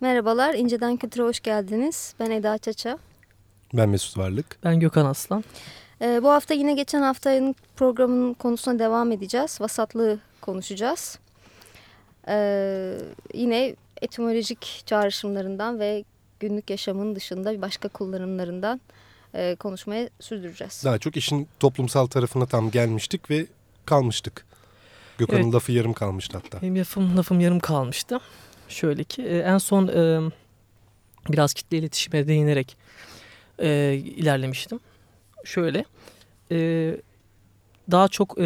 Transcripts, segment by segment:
Merhabalar, İnceden Kültür'e hoş geldiniz. Ben Eda Çaça. Ben Mesut Varlık. Ben Gökhan Aslan. Ee, bu hafta yine geçen haftanın programının konusuna devam edeceğiz. Vasatlığı konuşacağız. Ee, yine etimolojik çağrışımlarından ve günlük yaşamın dışında başka kullanımlarından e, konuşmaya sürdüreceğiz. Daha çok işin toplumsal tarafına tam gelmiştik ve kalmıştık. Gökhan'ın evet. lafı yarım kalmıştı hatta. Benim lafım, lafım yarım kalmıştı. Şöyle ki e, en son e, biraz kitle iletişime değinerek e, ilerlemiştim. Şöyle daha çok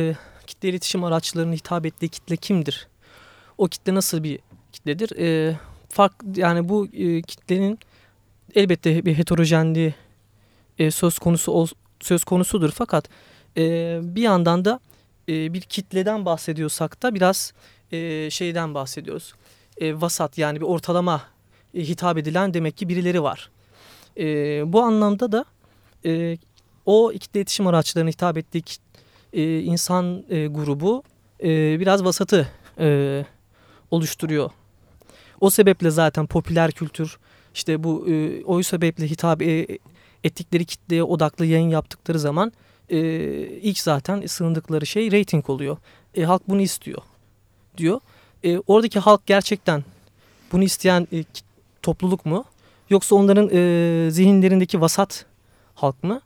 kitle iletişim araçlarının hitap ettiği kitle kimdir? O kitle nasıl bir kitledir? E, fark yani bu kitlenin elbette bir heterojenliği söz konusu söz konusudur fakat bir yandan da bir kitleden bahsediyorsak da biraz şeyden bahsediyoruz. E, vasat yani bir ortalama e, hitap edilen demek ki birileri var. E, bu anlamda da e, o kitle iletişim araçlarına hitap ettiği e, insan e, grubu e, biraz vasatı e, oluşturuyor. O sebeple zaten popüler kültür işte bu e, o sebeple hitap e, ettikleri kitleye odaklı yayın yaptıkları zaman e, ilk zaten sığındıkları şey reyting oluyor. E, halk bunu istiyor diyor. E, oradaki halk gerçekten bunu isteyen e, topluluk mu? Yoksa onların e, zihinlerindeki vasat halk mı?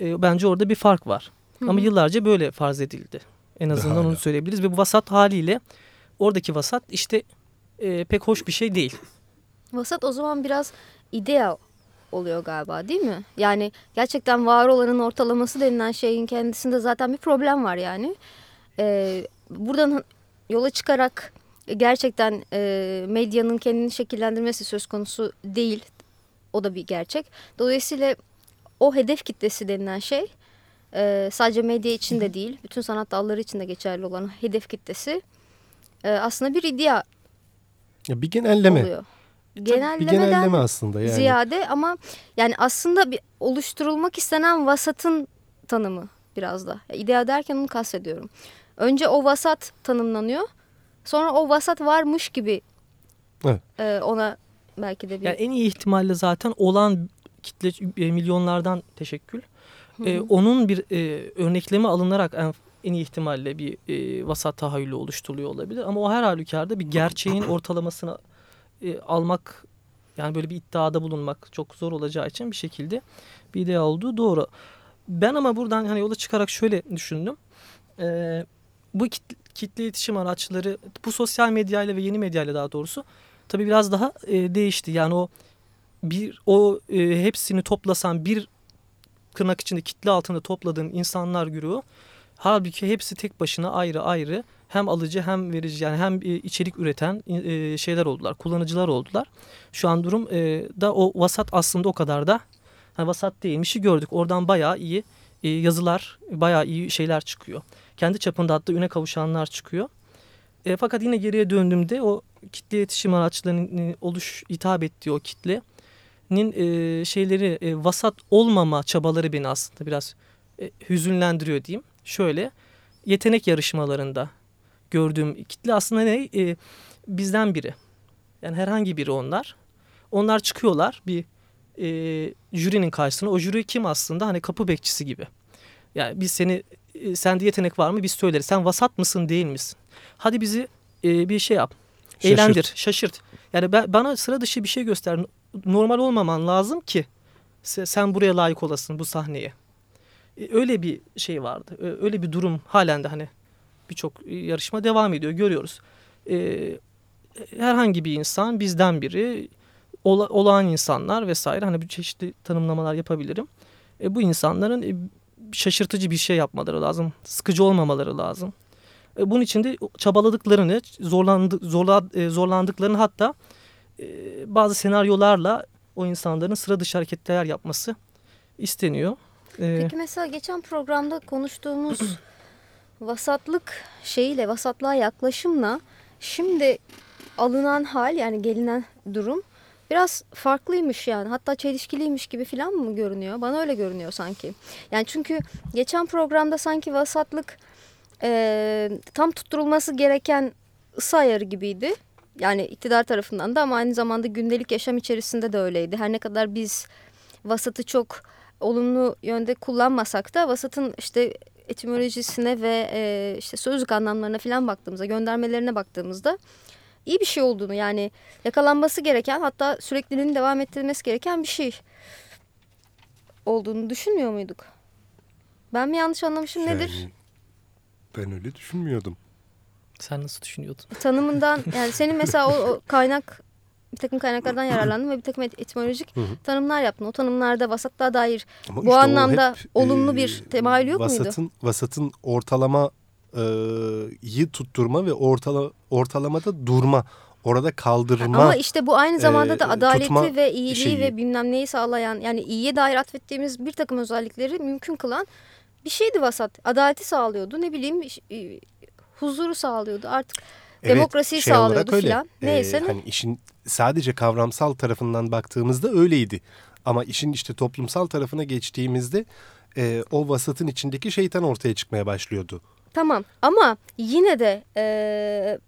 E, bence orada bir fark var. Hı -hı. Ama yıllarca böyle farz edildi. En azından Daha onu söyleyebiliriz. Ve bu vasat haliyle oradaki vasat işte e, pek hoş bir şey değil. Vasat o zaman biraz ideal oluyor galiba değil mi? Yani gerçekten var olanın ortalaması denilen şeyin kendisinde zaten bir problem var yani. Ee, buradan yola çıkarak gerçekten e, medyanın kendini şekillendirmesi söz konusu değil. O da bir gerçek. Dolayısıyla o hedef kitlesi denilen şey e, sadece medya için de değil, bütün sanat dalları için de geçerli olan hedef kitlesi e, aslında bir idea ya bir genelleme. oluyor genellemeden bir genelleme aslında yani. ziyade ama yani aslında bir oluşturulmak istenen vasatın tanımı biraz da. İdeal derken onu kastediyorum. Önce o vasat tanımlanıyor. Sonra o vasat varmış gibi evet. e, ona belki de bir... Yani en iyi ihtimalle zaten olan kitle e, milyonlardan teşekkül. E, onun bir e, örnekleme alınarak en, en iyi ihtimalle bir e, vasat tahayyülü oluşturuluyor olabilir. Ama o her halükarda bir gerçeğin ortalamasına e, almak yani böyle bir iddiada bulunmak çok zor olacağı için bir şekilde bir iddia olduğu doğru. Ben ama buradan hani yola çıkarak şöyle düşündüm. E, bu kitle, kitle iletişim araçları bu sosyal medyayla ve yeni medyayla daha doğrusu tabii biraz daha e, değişti. Yani o bir o e, hepsini toplasan bir kırnak içinde kitle altında topladığın insanlar güruhu halbuki hepsi tek başına ayrı ayrı hem alıcı hem verici yani hem e, içerik üreten e, şeyler oldular, kullanıcılar oldular. Şu an durum e, da o vasat aslında o kadar da hani vasat değilmişi gördük. Oradan bayağı iyi yazılar, bayağı iyi şeyler çıkıyor. Kendi çapında hatta üne kavuşanlar çıkıyor. E, fakat yine geriye döndüğümde o kitle iletişim araçlarının oluş hitap ettiği o kitlenin e, şeyleri e, vasat olmama çabaları beni aslında biraz e, hüzünlendiriyor diyeyim. Şöyle yetenek yarışmalarında gördüğüm kitle aslında ne? E, bizden biri. Yani herhangi biri onlar. Onlar çıkıyorlar bir e, jürinin karşısına. O jüri kim aslında? Hani kapı bekçisi gibi. Yani biz seni e, sende yetenek var mı biz söyleriz. Sen vasat mısın değil misin? Hadi bizi e, bir şey yap. Şaşırt. Eğlendir, şaşırt. Yani ben, bana sıra dışı bir şey göster. Normal olmaman lazım ki sen buraya layık olasın bu sahneye. E, öyle bir şey vardı. Öyle bir durum halen de hani birçok yarışma devam ediyor görüyoruz. E, herhangi bir insan bizden biri ola, olağan insanlar vesaire hani bir çeşitli tanımlamalar yapabilirim. E, bu insanların e, şaşırtıcı bir şey yapmaları lazım. Sıkıcı olmamaları lazım. E, bunun için de çabaladıklarını, zorlandı, zorla, e, zorlandıklarını hatta e, bazı senaryolarla o insanların sıra dışı hareketler yapması isteniyor. Peki mesela geçen programda konuştuğumuz vasatlık şeyiyle, vasatlığa yaklaşımla şimdi alınan hal yani gelinen durum biraz farklıymış yani. Hatta çelişkiliymiş gibi falan mı görünüyor? Bana öyle görünüyor sanki. Yani çünkü geçen programda sanki vasatlık e, tam tutturulması gereken ısı ayarı gibiydi. yani iktidar tarafından da ama aynı zamanda gündelik yaşam içerisinde de öyleydi. Her ne kadar biz vasatı çok olumlu yönde kullanmasak da vasatın işte etimolojisine ve e, işte sözlük anlamlarına falan baktığımızda, göndermelerine baktığımızda iyi bir şey olduğunu yani yakalanması gereken hatta sürekliliğini devam ettirilmesi gereken bir şey olduğunu düşünmüyor muyduk? Ben mi yanlış anlamışım nedir? Yani ben öyle düşünmüyordum. Sen nasıl düşünüyordun? Tanımından yani senin mesela o, o kaynak bir takım kaynaklardan yararlandın ve bir takım et- etimolojik tanımlar yaptın. O tanımlarda vasatlığa dair Ama Bu işte anlamda hep, olumlu bir temayül yok muydu? vasatın, Vasatın ortalama e, tutturma ve ortala, ortalamada durma. Orada kaldırma. Ama işte bu aynı zamanda da e, adaleti ve iyiliği şeyi. ve bilmem neyi sağlayan yani iyiye dair atfettiğimiz bir takım özellikleri mümkün kılan bir şeydi vasat. Adaleti sağlıyordu ne bileyim huzuru sağlıyordu artık Evet, demokrasiyi şey sağlıyordu filan. Ee, Neyse ne. hani işin sadece kavramsal tarafından baktığımızda öyleydi. Ama işin işte toplumsal tarafına geçtiğimizde e, o vasatın içindeki şeytan ortaya çıkmaya başlıyordu. Tamam ama yine de e,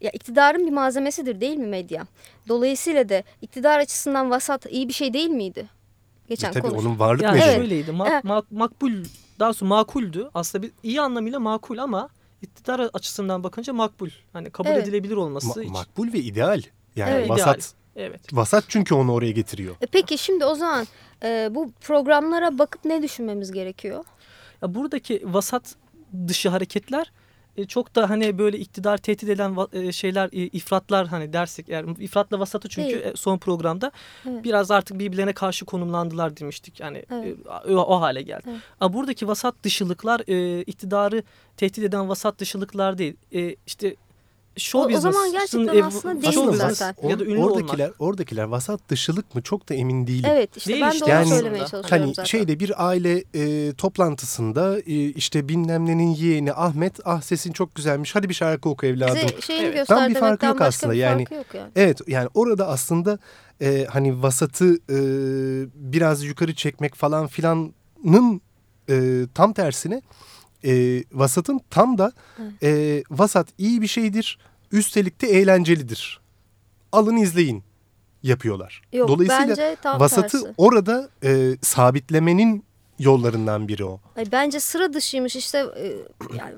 ya iktidarın bir malzemesidir değil mi medya? Dolayısıyla da iktidar açısından vasat iyi bir şey değil miydi? Geçen E, tabii konuş. onun varlık Yani. Evet. şöyleydi. ma- Evet. ma- makbul, daha sonra makuldü. Aslında bir iyi anlamıyla makul ama iktidar açısından bakınca makbul. Hani kabul Evet. edilebilir olması Ma- için. makbul ve ideal. Yani Evet. vasat, İdeal. Evet. vasat çünkü onu oraya getiriyor. E peki şimdi o zaman e, bu programlara bakıp ne düşünmemiz gerekiyor? Ya buradaki vasat dışı hareketler çok da hani böyle iktidar tehdit eden e, şeyler e, ifratlar hani dersek eğer ifratla vasatı çünkü Değil. e, son programda Evet. biraz artık birbirlerine karşı konumlandılar demiştik. Yani Evet. e, o, o hale geldi. Evet. Ama buradaki vasat dışılıklar e, iktidarı tehdit eden vasat dışılıklar değil. E, işte show O- o zaman gerçekten ev- aslında değil zaten. Ya da ünlü oradakiler, olmak. oradakiler vasat dışılık mı çok da emin değilim. Evet işte Değil ben de işte. onu Yani- söylemeye Hani çalışıyorum Hani zaten. şeyde bir aile e, toplantısında e, işte bilmem yeğeni Ahmet ah sesin çok güzelmiş hadi bir şarkı oku evladım. Bize şeyini Evet. göster Tam bir farkı yok aslında. bir Yani- farkı yok yani. Evet yani orada aslında e, hani vasatı e, biraz yukarı çekmek falan filanın e, tam tersine e, vasatın tam da e, vasat iyi bir şeydir üstelik de eğlencelidir. Alın izleyin yapıyorlar. Yok Dolayısıyla vasatı tersi. orada e, sabitlemenin yollarından biri o. Ay, bence sıra dışıymış işte e, yani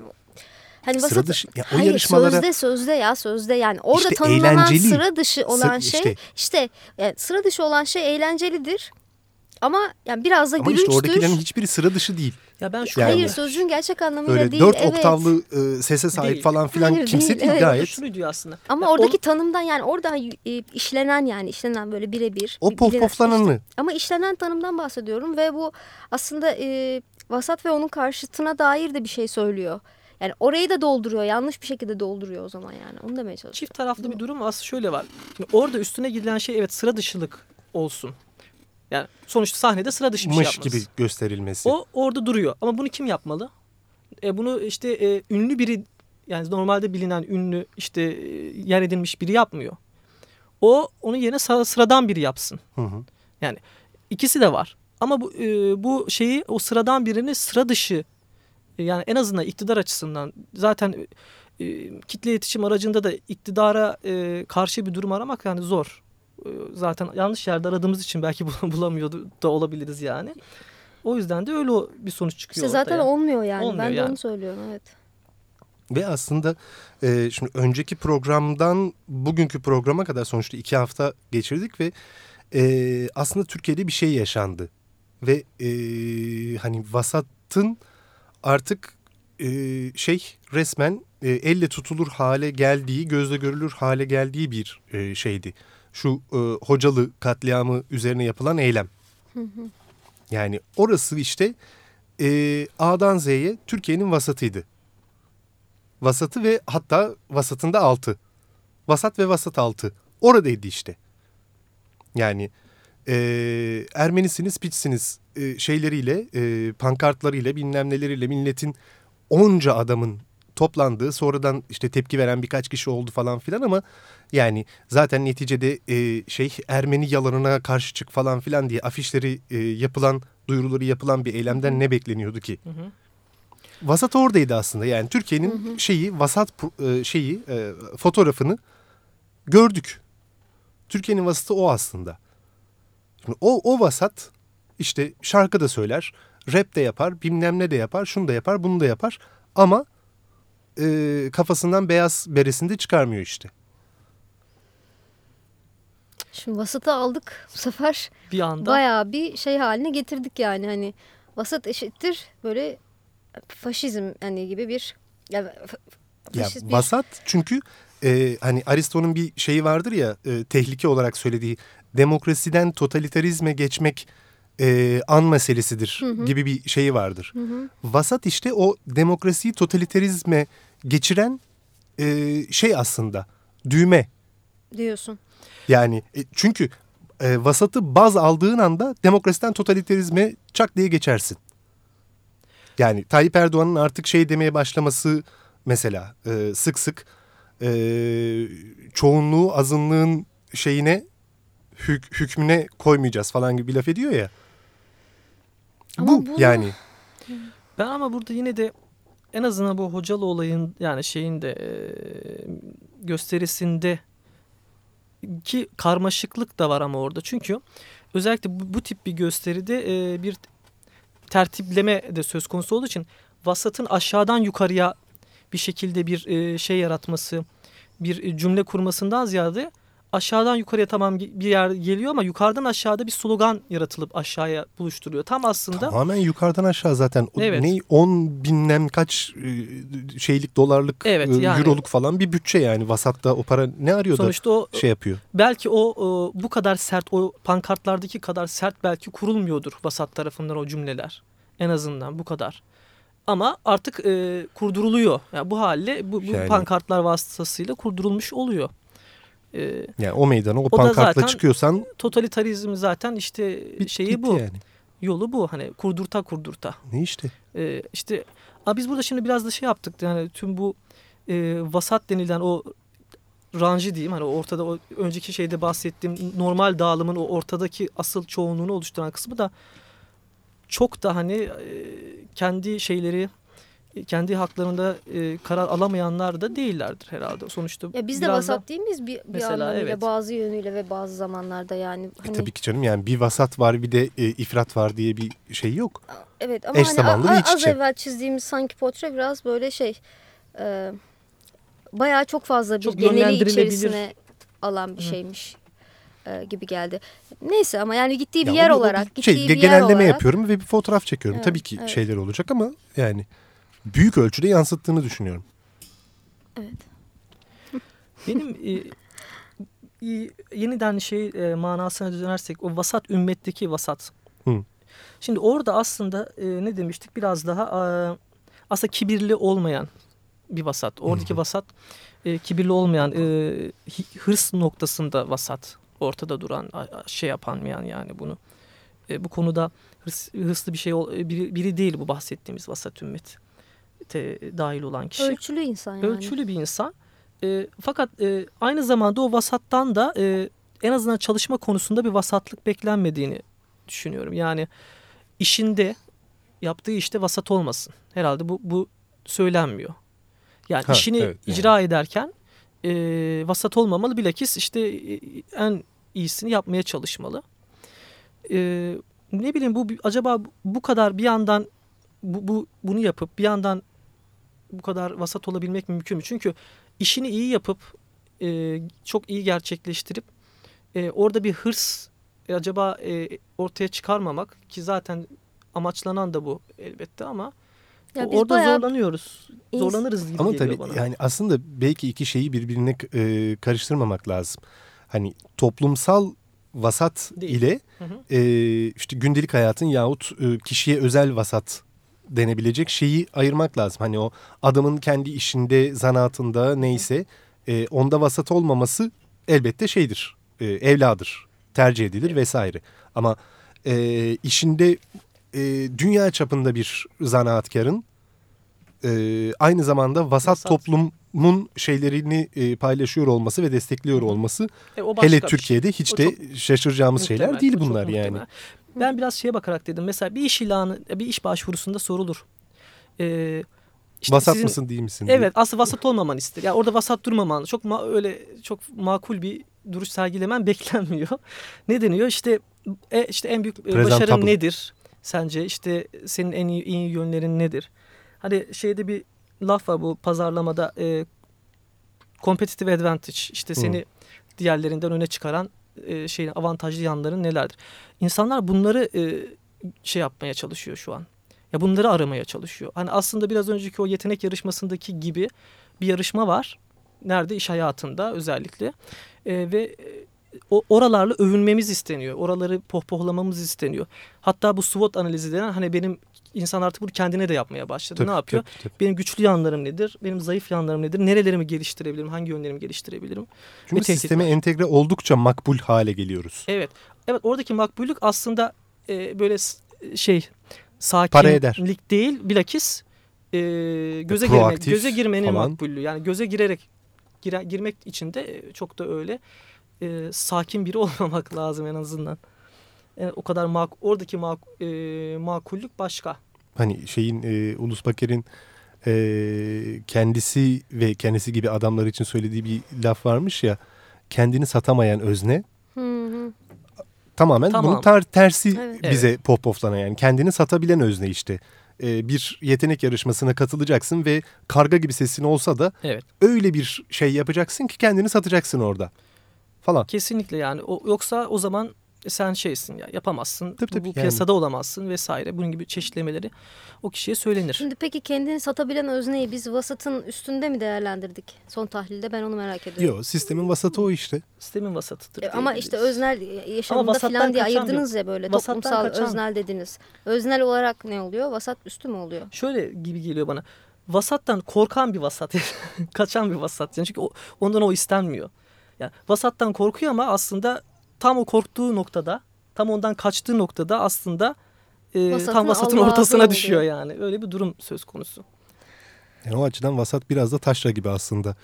hani Sıra vasat, dışı ya o Hayır yarışmalara sözde sözde ya sözde yani orada İşte tanımlanan eğlenceli. sıra dışı olan Sı- şey işte. işte, yani sıra dışı olan şey eğlencelidir. Ama yani biraz da ama işte gülünçtür. oradakilerin hiçbiri sıra dışı değil. Ya ben şu Yani- Hayır sözcüğün gerçek anlamıyla Öyle değil. dört evet. oktavlı e, sese sahip Değil. falan filan Hayır, kimse değil, değil, evet. gayet. şunu diyor aslında. Ama Ya oradaki o- tanımdan yani orada e, işlenen yani işlenen böyle birebir. O pof poflananı. işte- Ama işlenen tanımdan bahsediyorum ve bu aslında e, vasat ve onun karşıtına dair de bir şey söylüyor. Yani orayı da dolduruyor. Yanlış bir şekilde dolduruyor o zaman yani. Onu demeye çalışıyorum. Çift taraflı bir durum aslında şöyle var. Şimdi orada üstüne gidilen şey evet sıra dışılık olsun. Yani sonuçta sahnede sıra dışı bir şey mış yapması. gibi gösterilmesi. O orada duruyor. Ama bunu kim yapmalı? E, bunu işte e, ünlü biri yani normalde bilinen ünlü işte e, yer edilmiş biri yapmıyor. O onun yerine sıra- sıradan biri yapsın. Hı hı. İkisi de var. Ama bu e, bu şeyi o sıradan birini sıra dışı e, yani en azından iktidar açısından zaten e, kitle iletişim aracında da iktidara e, karşı bir durum aramak yani zor. E, zaten yanlış yerde aradığımız için belki bul- bulamıyordu da olabiliriz yani. O yüzden de öyle bir sonuç çıkıyor İşte zaten ortaya. olmuyor yani. Olmuyor ben de yani. onu söylüyorum evet. Ve aslında e, şimdi önceki programdan bugünkü programa kadar sonuçta iki hafta geçirdik ve e, aslında Türkiye'de bir şey yaşandı. Ve e, hani vasatın artık e, şey resmen e, elle tutulur hale geldiği, gözle görülür hale geldiği bir e, şeydi. Şu e, hocalı katliamı üzerine yapılan eylem. Yani orası işte e, A'dan Z'ye Türkiye'nin vasatıydı. Vasatı ve hatta vasatında altı. Vasat ve vasat altı. Oradaydı işte. Yani e, Ermenisiniz, piçsiniz e, şeyleriyle, e, pankartlarıyla, bilmem neleriyle milletin onca adamın toplandığı, sonradan işte tepki veren birkaç kişi oldu falan filan ama yani zaten neticede e, şey Ermeni yalanına karşı çık falan filan diye afişleri e, yapılan, duyuruları yapılan bir eylemden ne bekleniyordu ki? Hı hı. Vasat oradaydı aslında. Yani Türkiye'nin şeyi vasat e, şeyi e, fotoğrafını gördük. Türkiye'nin vasatı o aslında. Şimdi o, o vasat işte şarkı da söyler, rap de yapar, bilmem ne de yapar, şunu da yapar, bunu da yapar. Ama e, kafasından beyaz beresini de çıkarmıyor işte. Şimdi vasatı aldık bu sefer. Bir anda Bayağı bir şey haline getirdik yani hani vasat eşittir böyle faşizm hani gibi bir ya, fa- Ya bir- vasat çünkü e, hani Aristo'nun bir şeyi vardır ya e, tehlike olarak söylediği demokrasiden totalitarizme geçmek e, an meselesidir gibi bir şeyi vardır. Vasat işte o demokrasiyi totalitarizme geçiren e, şey aslında düğme. diyorsun. Yani e, çünkü e, vasatı baz aldığın anda demokrasiden totalitarizme çak diye geçersin. Yani Tayyip Erdoğan'ın artık şey demeye başlaması mesela e, sık sık e, çoğunluğu azınlığın şeyine hük, hükmüne koymayacağız falan gibi bir laf ediyor ya. Ama bu bunu- yani Ben ama burada yine de en azından bu hocalı olayın yani şeyin de gösterisinde ki karmaşıklık da var ama orada. Çünkü özellikle bu, bu tip bir gösteride bir tertipleme de söz konusu olduğu için vasatın aşağıdan yukarıya bir şekilde bir şey yaratması, bir cümle kurmasından ziyade aşağıdan yukarıya tamam bir yer geliyor ama yukarıdan aşağıda bir slogan yaratılıp aşağıya buluşturuyor. Tam aslında tamamen yukarıdan aşağı zaten Evet. ne 10 binlem kaç e, şeylik dolarlık Evet, e, yani- euroluk falan bir bütçe yani vasatta o para ne arıyor da sonuçta o şey yapıyor. belki o e, bu kadar sert o pankartlardaki kadar sert belki kurulmuyordur vasat tarafından o cümleler. En azından bu kadar. Ama artık e, kurduruluyor. Yani bu halle bu, bu Yani- pankartlar vasıtasıyla kurdurulmuş oluyor. E, Yani o meydana o, da pankartla çıkıyorsan totalitarizm zaten işte bit, şeyi bu. yani. Yolu bu. Hani kurdurta kurdurta. Ne işte. E, işte ama biz burada şimdi biraz da şey yaptık. Yani tüm bu e, vasat denilen o ranjı diyeyim hani ortada o önceki şeyde bahsettiğim normal dağılımın o ortadaki asıl çoğunluğunu oluşturan kısmı da çok da hani e, kendi şeyleri kendi haklarında e, karar alamayanlar da değillerdir herhalde. Sonuçta Ya biz de biraz da- vasat değil miyiz bir, bir Mesela, anlamıyla evet. bazı yönüyle ve bazı zamanlarda yani E hani tabii ki canım yani bir vasat var bir de e, ifrat var diye bir şey yok. evet ama eş hani zamanlı a- iç az evvel çizdiğimiz sanki portre biraz böyle şey e, bayağı çok fazla bir Çok geneli içerisine alan bir şeymiş e, gibi geldi. Neyse ama yani gittiği bir Ya yer o- olarak bir gittiği şey, bir yer genelleme olarak yapıyorum ve bir fotoğraf çekiyorum. Evet, tabii ki evet. şeyler olacak ama yani büyük ölçüde yansıttığını düşünüyorum. evet. Benim e, e, yeniden şey e, manasına dönersek o vasat ümmetteki vasat. Hı. Şimdi orada aslında e, ne demiştik biraz daha e, aslında kibirli olmayan bir vasat. Oradaki vasat e, kibirli olmayan e, hırs noktasında vasat ortada duran şey yapanmayan yani bunu. E, bu konuda hırs, hırslı bir şey ol- e, biri, biri değil bu bahsettiğimiz vasat ümmet te, dahil olan kişi Ölçülü insan yani. ölçülü bir insan. E, fakat e, aynı zamanda o vasattan da e, en azından çalışma konusunda bir vasatlık beklenmediğini düşünüyorum. Yani işinde yaptığı işte vasat olmasın. Herhalde bu bu söylenmiyor. Yani Ha, işini evet, yani. icra ederken e, vasat olmamalı. Bilakis işte e, en iyisini yapmaya çalışmalı. E, ne bileyim bu acaba bu kadar bir yandan bu, bu bunu yapıp bir yandan bu kadar vasat olabilmek mümkün mü? Çünkü işini iyi yapıp e, çok iyi gerçekleştirip e, orada bir hırs e, acaba e, ortaya çıkarmamak ki zaten amaçlanan da bu elbette ama Ya o- orada bayağı zorlanıyoruz. Zorlanırız gibi Ama geliyor tabii bana. yani aslında belki iki şeyi birbirine e, karıştırmamak lazım. Hani toplumsal vasat Değil. ile Hı hı. e, işte gündelik hayatın yahut e, kişiye özel vasat denebilecek şeyi ayırmak lazım. Hani o adamın kendi işinde, zanaatında neyse e, onda vasat olmaması elbette şeydir, e, evladır, tercih edilir vesaire. Ama e, işinde e, dünya çapında bir zanaatkarın e, aynı zamanda vasat, Vasat. toplumun şeylerini e, paylaşıyor olması ve destekliyor olması E, hele şey. Türkiye'de hiç O de şaşıracağımız şeyler değil bunlar yani. muhtemel. Ben biraz şeye bakarak dedim. Mesela bir iş ilanı, bir iş başvurusunda sorulur. Ee, işte vasat sizin- mısın değil misin? diye. Evet aslında vasat olmaman ister. Yani orada vasat durmaman çok ma- öyle çok makul bir duruş sergilemen beklenmiyor. ne deniyor? İşte e, işte en büyük e, başarın nedir? Sence işte senin en iyi, iyi yönlerin nedir? Hani şeyde bir laf var bu pazarlamada e, competitive advantage işte seni diğerlerinden öne çıkaran e, şeyin avantajlı yanların nelerdir? İnsanlar bunları e, şey yapmaya çalışıyor şu an. Ya bunları aramaya çalışıyor. Hani aslında biraz önceki o yetenek yarışmasındaki gibi bir yarışma var. Nerede? iş hayatında özellikle. E, ve e, o oralarla övünmemiz isteniyor. Oraları pohpohlamamız isteniyor. Hatta bu SWOT analizi denen hani benim insan artık bunu kendine de yapmaya başladı. Tabii, ne yapıyor? tabii, tabii. Benim güçlü yanlarım nedir? Benim zayıf yanlarım nedir? Nerelerimi geliştirebilirim? Hangi yönlerimi geliştirebilirim? Çünkü sisteme entegre oldukça makbul hale geliyoruz. Evet. Evet oradaki makbullük aslında e, böyle şey sakinlik değil bilakis e, göze girme, proaktif göze girmenin falan. makbullüğü. Yani göze girerek gire, girmek için de e, çok da öyle e, sakin biri olmamak lazım en azından. E, o kadar mak oradaki mak e, makullük başka. Hani şeyin e, Ulus Baker'in e, kendisi ve kendisi gibi adamlar için söylediği bir laf varmış ya. Kendini satamayan özne Hı hı. tamamen Tamam. bunun tar- tersi Evet. bize pohpohlanan yani kendini satabilen özne işte. E, bir yetenek yarışmasına katılacaksın ve karga gibi sesin olsa da Evet. öyle bir şey yapacaksın ki kendini satacaksın orada falan. Kesinlikle yani. O, yoksa o zaman sen şeysin ya yapamazsın. Tabii, bu, tabii, bu yani. piyasada olamazsın vesaire. Bunun gibi çeşitlemeleri o kişiye söylenir. Şimdi peki kendini satabilen özneyi biz vasatın üstünde mi değerlendirdik son tahlilde? Ben onu merak ediyorum. Yok sistemin vasatı o işte. Sistemin vasatıdır. E, Ama işte öznel yaşamında falan diye ayırdınız ya böyle vasattan toplumsal kaçan- öznel dediniz. Öznel olarak ne oluyor? Vasat üstü mü oluyor? Şöyle gibi geliyor bana. Vasattan korkan bir vasat. Kaçan bir vasat. Yani çünkü o, ondan o istenmiyor. Yani vasattan korkuyor ama aslında tam o korktuğu noktada, tam ondan kaçtığı noktada aslında e, Vasatın tam vasatın Allah'ı ortasına oluyor. düşüyor yani. Öyle bir durum söz konusu. Yani o açıdan vasat biraz da taşra gibi aslında.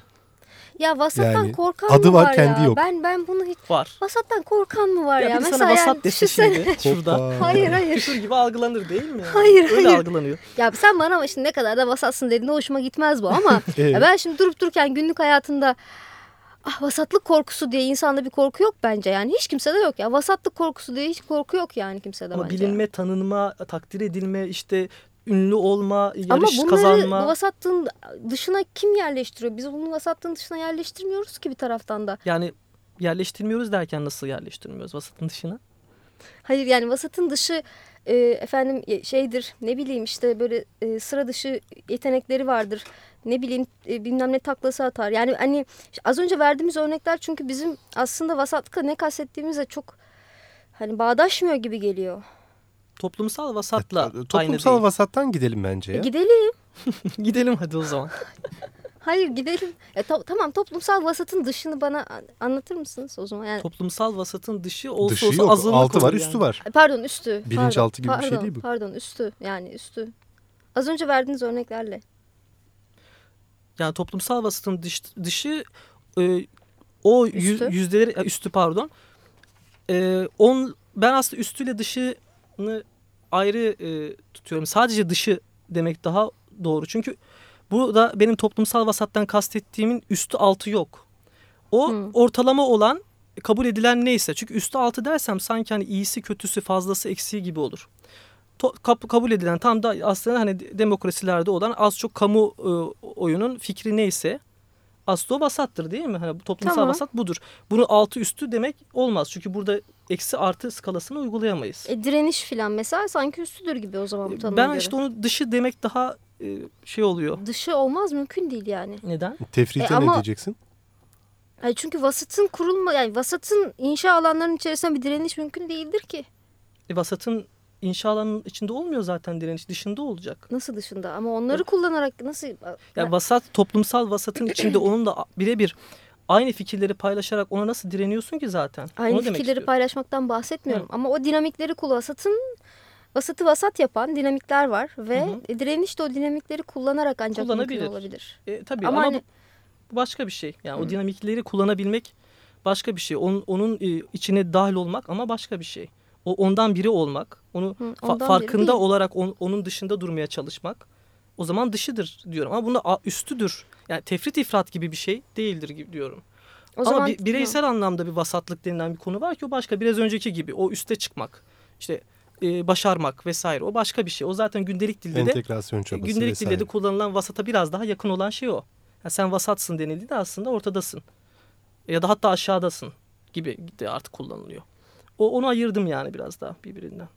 Ya vasattan Yani korkan adı mı var, var, kendi ya? yok. Ben ben bunu hiç Var. vasattan korkan mı var ya? ya Mesela sana yani vasat dese şimdi şurada. Hayır hayır. Küfür gibi algılanır değil mi? Yani? Hayır, Öyle hayır. algılanıyor. Ya sen bana ama şimdi ne kadar da vasatsın dediğinde hoşuma gitmez bu ama Evet. ya ben şimdi durup dururken günlük hayatında ah vasatlık korkusu diye insanda bir korku yok bence yani hiç kimsede yok ya vasatlık korkusu diye hiç korku yok yani kimsede Ama bence. bilinme, tanınma, takdir edilme, işte ünlü olma, yarış Ama bunları kazanma. bu vasatlığın dışına kim yerleştiriyor? Biz bunu vasatlığın dışına yerleştirmiyoruz ki bir taraftan da. Yani yerleştirmiyoruz derken nasıl yerleştirmiyoruz vasatın dışına? Hayır yani vasatın dışı e, efendim e, şeydir ne bileyim işte böyle e, sıra dışı yetenekleri vardır. Ne bileyim e, bilmem ne taklası atar. Yani hani az önce verdiğimiz örnekler çünkü bizim aslında vasatlıkla ne kastettiğimizle çok hani bağdaşmıyor gibi geliyor. Toplumsal vasatla aynı Toplumsal değil. vasattan gidelim bence E, ya. gidelim. Gidelim hadi o zaman. Hayır gidelim. E, to- tamam toplumsal vasatın dışını bana an- anlatır mısınız o zaman? Yani Toplumsal vasatın dışı olsa Dışı olsa yok. azınlık Altı var olur üstü yani. var. pardon üstü. Bilinçaltı pardon, gibi bir şey pardon, değil bu. Pardon üstü yani üstü. Az önce verdiğiniz örneklerle. Yani toplumsal vasatın dış, dışı e, o Üstü. yüzdeleri e, üstü pardon. E, on, ben aslında üstüyle dışını ayrı e, tutuyorum. Sadece dışı demek daha doğru. Çünkü burada benim toplumsal vasattan kastettiğimin üstü altı yok. O Hı. ortalama olan kabul edilen neyse. Çünkü üstü altı dersem sanki hani iyisi kötüsü fazlası eksiği gibi olur. To- kap- kabul edilen tam da aslında hani de- demokrasilerde olan az çok kamu e, oyunun fikri neyse aslında o vasattır değil mi? Hani toplumsal Tamam. vasat budur. Bunu altı üstü demek olmaz. Çünkü burada eksi artı skalasını uygulayamayız. E, direniş filan mesela sanki üstüdür gibi o zaman bu tanıma ben göre. işte onu dışı demek daha e, şey oluyor. Dışı olmaz mümkün değil yani. Neden? Tefrite E, ama- ne diyeceksin? Hayır çünkü vasatın kurulma yani vasatın inşa alanlarının içerisinde bir direniş mümkün değildir ki. E, vasatın inşa alanının içinde olmuyor zaten direniş dışında olacak. Nasıl dışında ama onları kullanarak nasıl Yani vasat toplumsal vasatın içinde onunla birebir aynı fikirleri paylaşarak ona nasıl direniyorsun ki zaten? aynı Onu fikirleri paylaşmaktan bahsetmiyorum ama o dinamikleri vasatın vasatı vasat yapan dinamikler var ve Hı direniş de o dinamikleri kullanarak ancak mümkün olabilir. E, tabii Ama ama, hani- bu başka bir şey. Yani o dinamikleri kullanabilmek başka bir şey. Onun, onun e, içine dahil olmak ama başka bir şey. O ondan biri olmak, onu Hı, fa- biri farkında değil. olarak on- onun dışında durmaya çalışmak. O zaman dışıdır diyorum ama bunda üstüdür. Yani tefrit ifrat gibi bir şey değildir gibi diyorum. O Ama zaman, bi- bireysel anlamda bir vasatlık denilen bir konu var ki o başka. Biraz önceki gibi o üste çıkmak, işte e, başarmak vesaire o başka bir şey. O zaten gündelik dilde de çabası gündelik vesaire. dilde de kullanılan vasata biraz daha yakın olan şey o. Yani sen vasatsın denildiğinde aslında ortadasın. Ya da hatta aşağıdasın gibi de artık kullanılıyor. O onu ayırdım yani biraz daha birbirinden.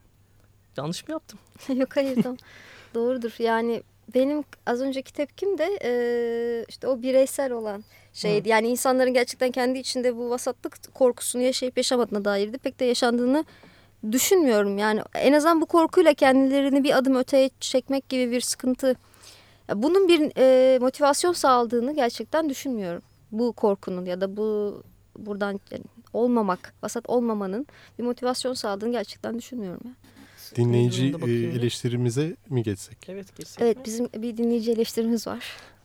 Yanlış mı yaptım? Yok hayır tamam. Doğrudur. Yani benim az önceki tepkim de e, işte o bireysel olan şeydi. Yani insanların gerçekten kendi içinde bu vasatlık korkusunu yaşayıp yaşamadığına dairdi. Pek de yaşandığını düşünmüyorum. Yani en azından bu korkuyla kendilerini bir adım öteye çekmek gibi bir sıkıntı. Bunun bir e, motivasyon sağladığını gerçekten düşünmüyorum. Bu korkunun ya da bu buradan yani olmamak, vasat olmamanın bir motivasyon sağladığını gerçekten düşünmüyorum. Ya. Dinleyici e, eleştirimize mi geçsek? Evet geçsek Evet bizim bir dinleyici eleştirimiz var.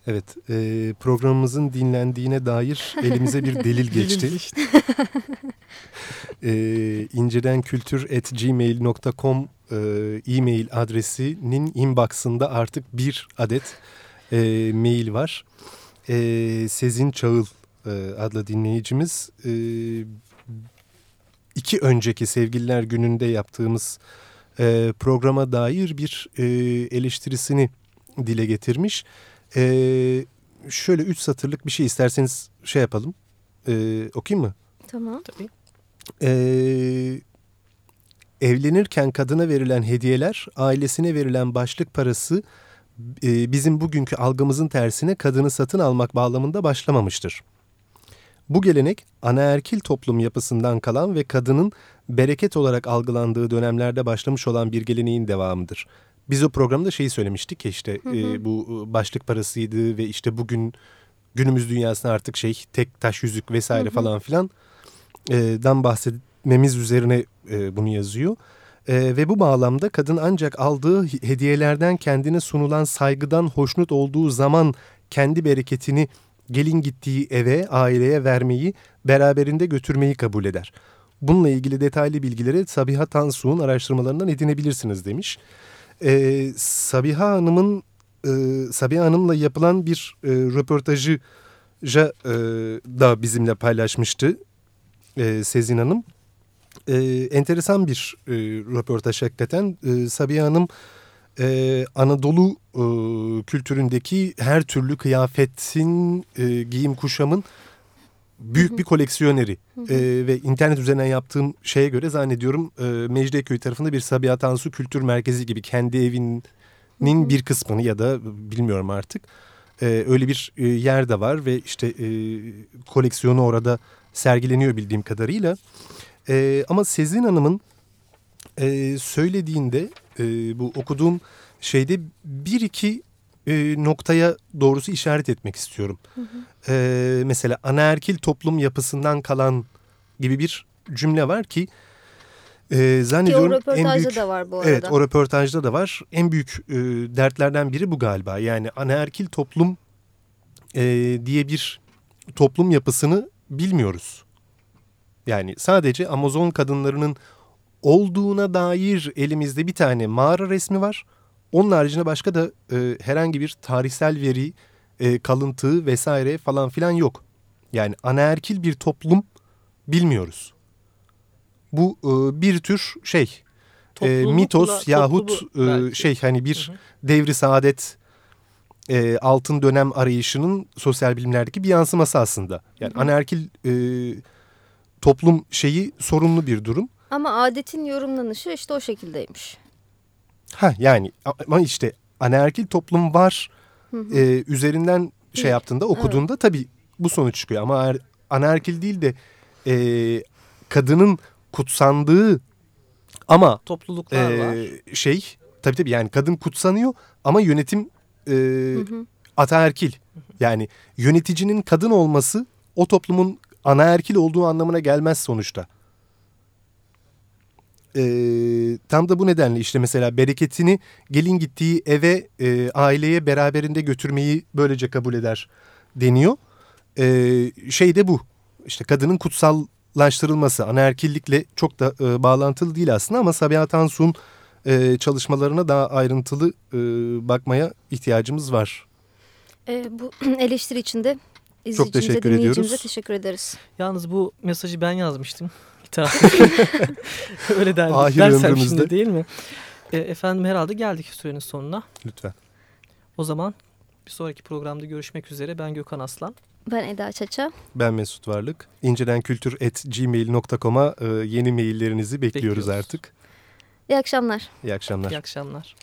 Evet, e, programımızın dinlendiğine dair elimize bir delil geçti. e, incedenkültür.gmail.com e, e-mail adresinin inbox'ında artık bir adet e, mail var. E, Sezin Çağıl e, adlı dinleyicimiz e, iki önceki Sevgililer Günü'nde yaptığımız e, programa dair bir e, eleştirisini dile getirmiş. E, şöyle üç satırlık bir şey isterseniz şey yapalım. E, okuyayım mı? Tamam. Tabii. Ee, evlenirken kadına verilen hediyeler, ailesine verilen başlık parası e, bizim bugünkü algımızın tersine kadını satın almak bağlamında başlamamıştır. Bu gelenek anaerkil toplum yapısından kalan ve kadının bereket olarak algılandığı dönemlerde başlamış olan bir geleneğin devamıdır. Biz o programda şeyi söylemiştik ya işte e, bu e, başlık parasıydı ve işte bugün günümüz dünyasında artık şey tek taş yüzük vesaire falan filan dan bahsetmemiz üzerine e, bunu yazıyor. E, ve bu bağlamda kadın ancak aldığı hediyelerden kendine sunulan saygıdan hoşnut olduğu zaman kendi bereketini gelin gittiği eve, aileye vermeyi, beraberinde götürmeyi kabul eder. Bununla ilgili detaylı bilgileri Sabiha Tansu'nun araştırmalarından edinebilirsiniz demiş. E, Sabiha Hanım'ın e, Sabiha Hanım'la yapılan bir e, röportajı e, da bizimle paylaşmıştı e, Sezin Hanım. E, enteresan bir e, röportaj hakikaten. E, Sabiha Hanım e, Anadolu e, kültüründeki her türlü kıyafetin, e, giyim kuşamın büyük bir koleksiyoneri. E, ve internet üzerinden yaptığım şeye göre zannediyorum e, Mecidiyeköy tarafında bir Sabiha Tansu Kültür Merkezi gibi kendi evinin bir kısmını ya da bilmiyorum artık e, öyle bir e, yer de var ve işte e, koleksiyonu orada sergileniyor bildiğim kadarıyla. E, ama Sezin Hanım'ın e, söylediğinde e, bu okuduğum şeyde bir iki e, noktaya doğrusu işaret etmek istiyorum. E, mesela anaerkil toplum yapısından kalan gibi bir cümle var ki e, Ki o zannediyorum en röportajda büyük... da var bu arada. Evet o röportajda da var. En büyük e, dertlerden biri bu galiba. Yani anaerkil toplum e, diye bir toplum yapısını bilmiyoruz. Yani sadece Amazon kadınlarının olduğuna dair elimizde bir tane mağara resmi var. Onun haricinde başka da e, herhangi bir tarihsel veri, e, kalıntı vesaire falan filan yok. Yani anaerkil bir toplum bilmiyoruz. Bu e, bir tür şey e, mitos yahut e, şey hani bir devri saadet e, altın dönem arayışının sosyal bilimlerdeki bir yansıması aslında. Yani anaerkil e, toplum şeyi sorunlu bir durum. Ama adetin yorumlanışı işte o şekildeymiş. Ha yani ama işte anaerkil toplum var e, üzerinden şey yaptığında okuduğunda tabii bu sonuç çıkıyor. Ama anaerkil değil de e, kadının kutsandığı ama Topluluklar e, var. şey tabii tabii yani kadın kutsanıyor ama yönetim e, ataerkil. Yani yöneticinin kadın olması o toplumun anaerkil olduğu anlamına gelmez sonuçta. Ee, tam da bu nedenle işte mesela bereketini gelin gittiği eve e, aileye beraberinde götürmeyi böylece kabul eder deniyor. Ee, şey de bu işte kadının kutsallaştırılması anaerkillikle çok da e, bağlantılı değil aslında ama Sabiha Tansu'nun e, çalışmalarına daha ayrıntılı e, bakmaya ihtiyacımız var. E, bu eleştiri içinde İzleyicimize, teşekkür dinleyicimize ediyoruz. teşekkür ederiz. Yalnız bu mesajı ben yazmıştım. İtiraf Öyle der, Ahir dersem ömrümüzde. şimdi değil mi? E, efendim herhalde geldik sürenin sonuna. Lütfen. O zaman bir sonraki programda görüşmek üzere. Ben Gökhan Aslan. Ben Eda Çaça. Ben Mesut Varlık. İncelenkültür.gmail.com'a e, yeni maillerinizi bekliyoruz Bekliyoruz. artık. İyi akşamlar. İyi akşamlar. İyi akşamlar.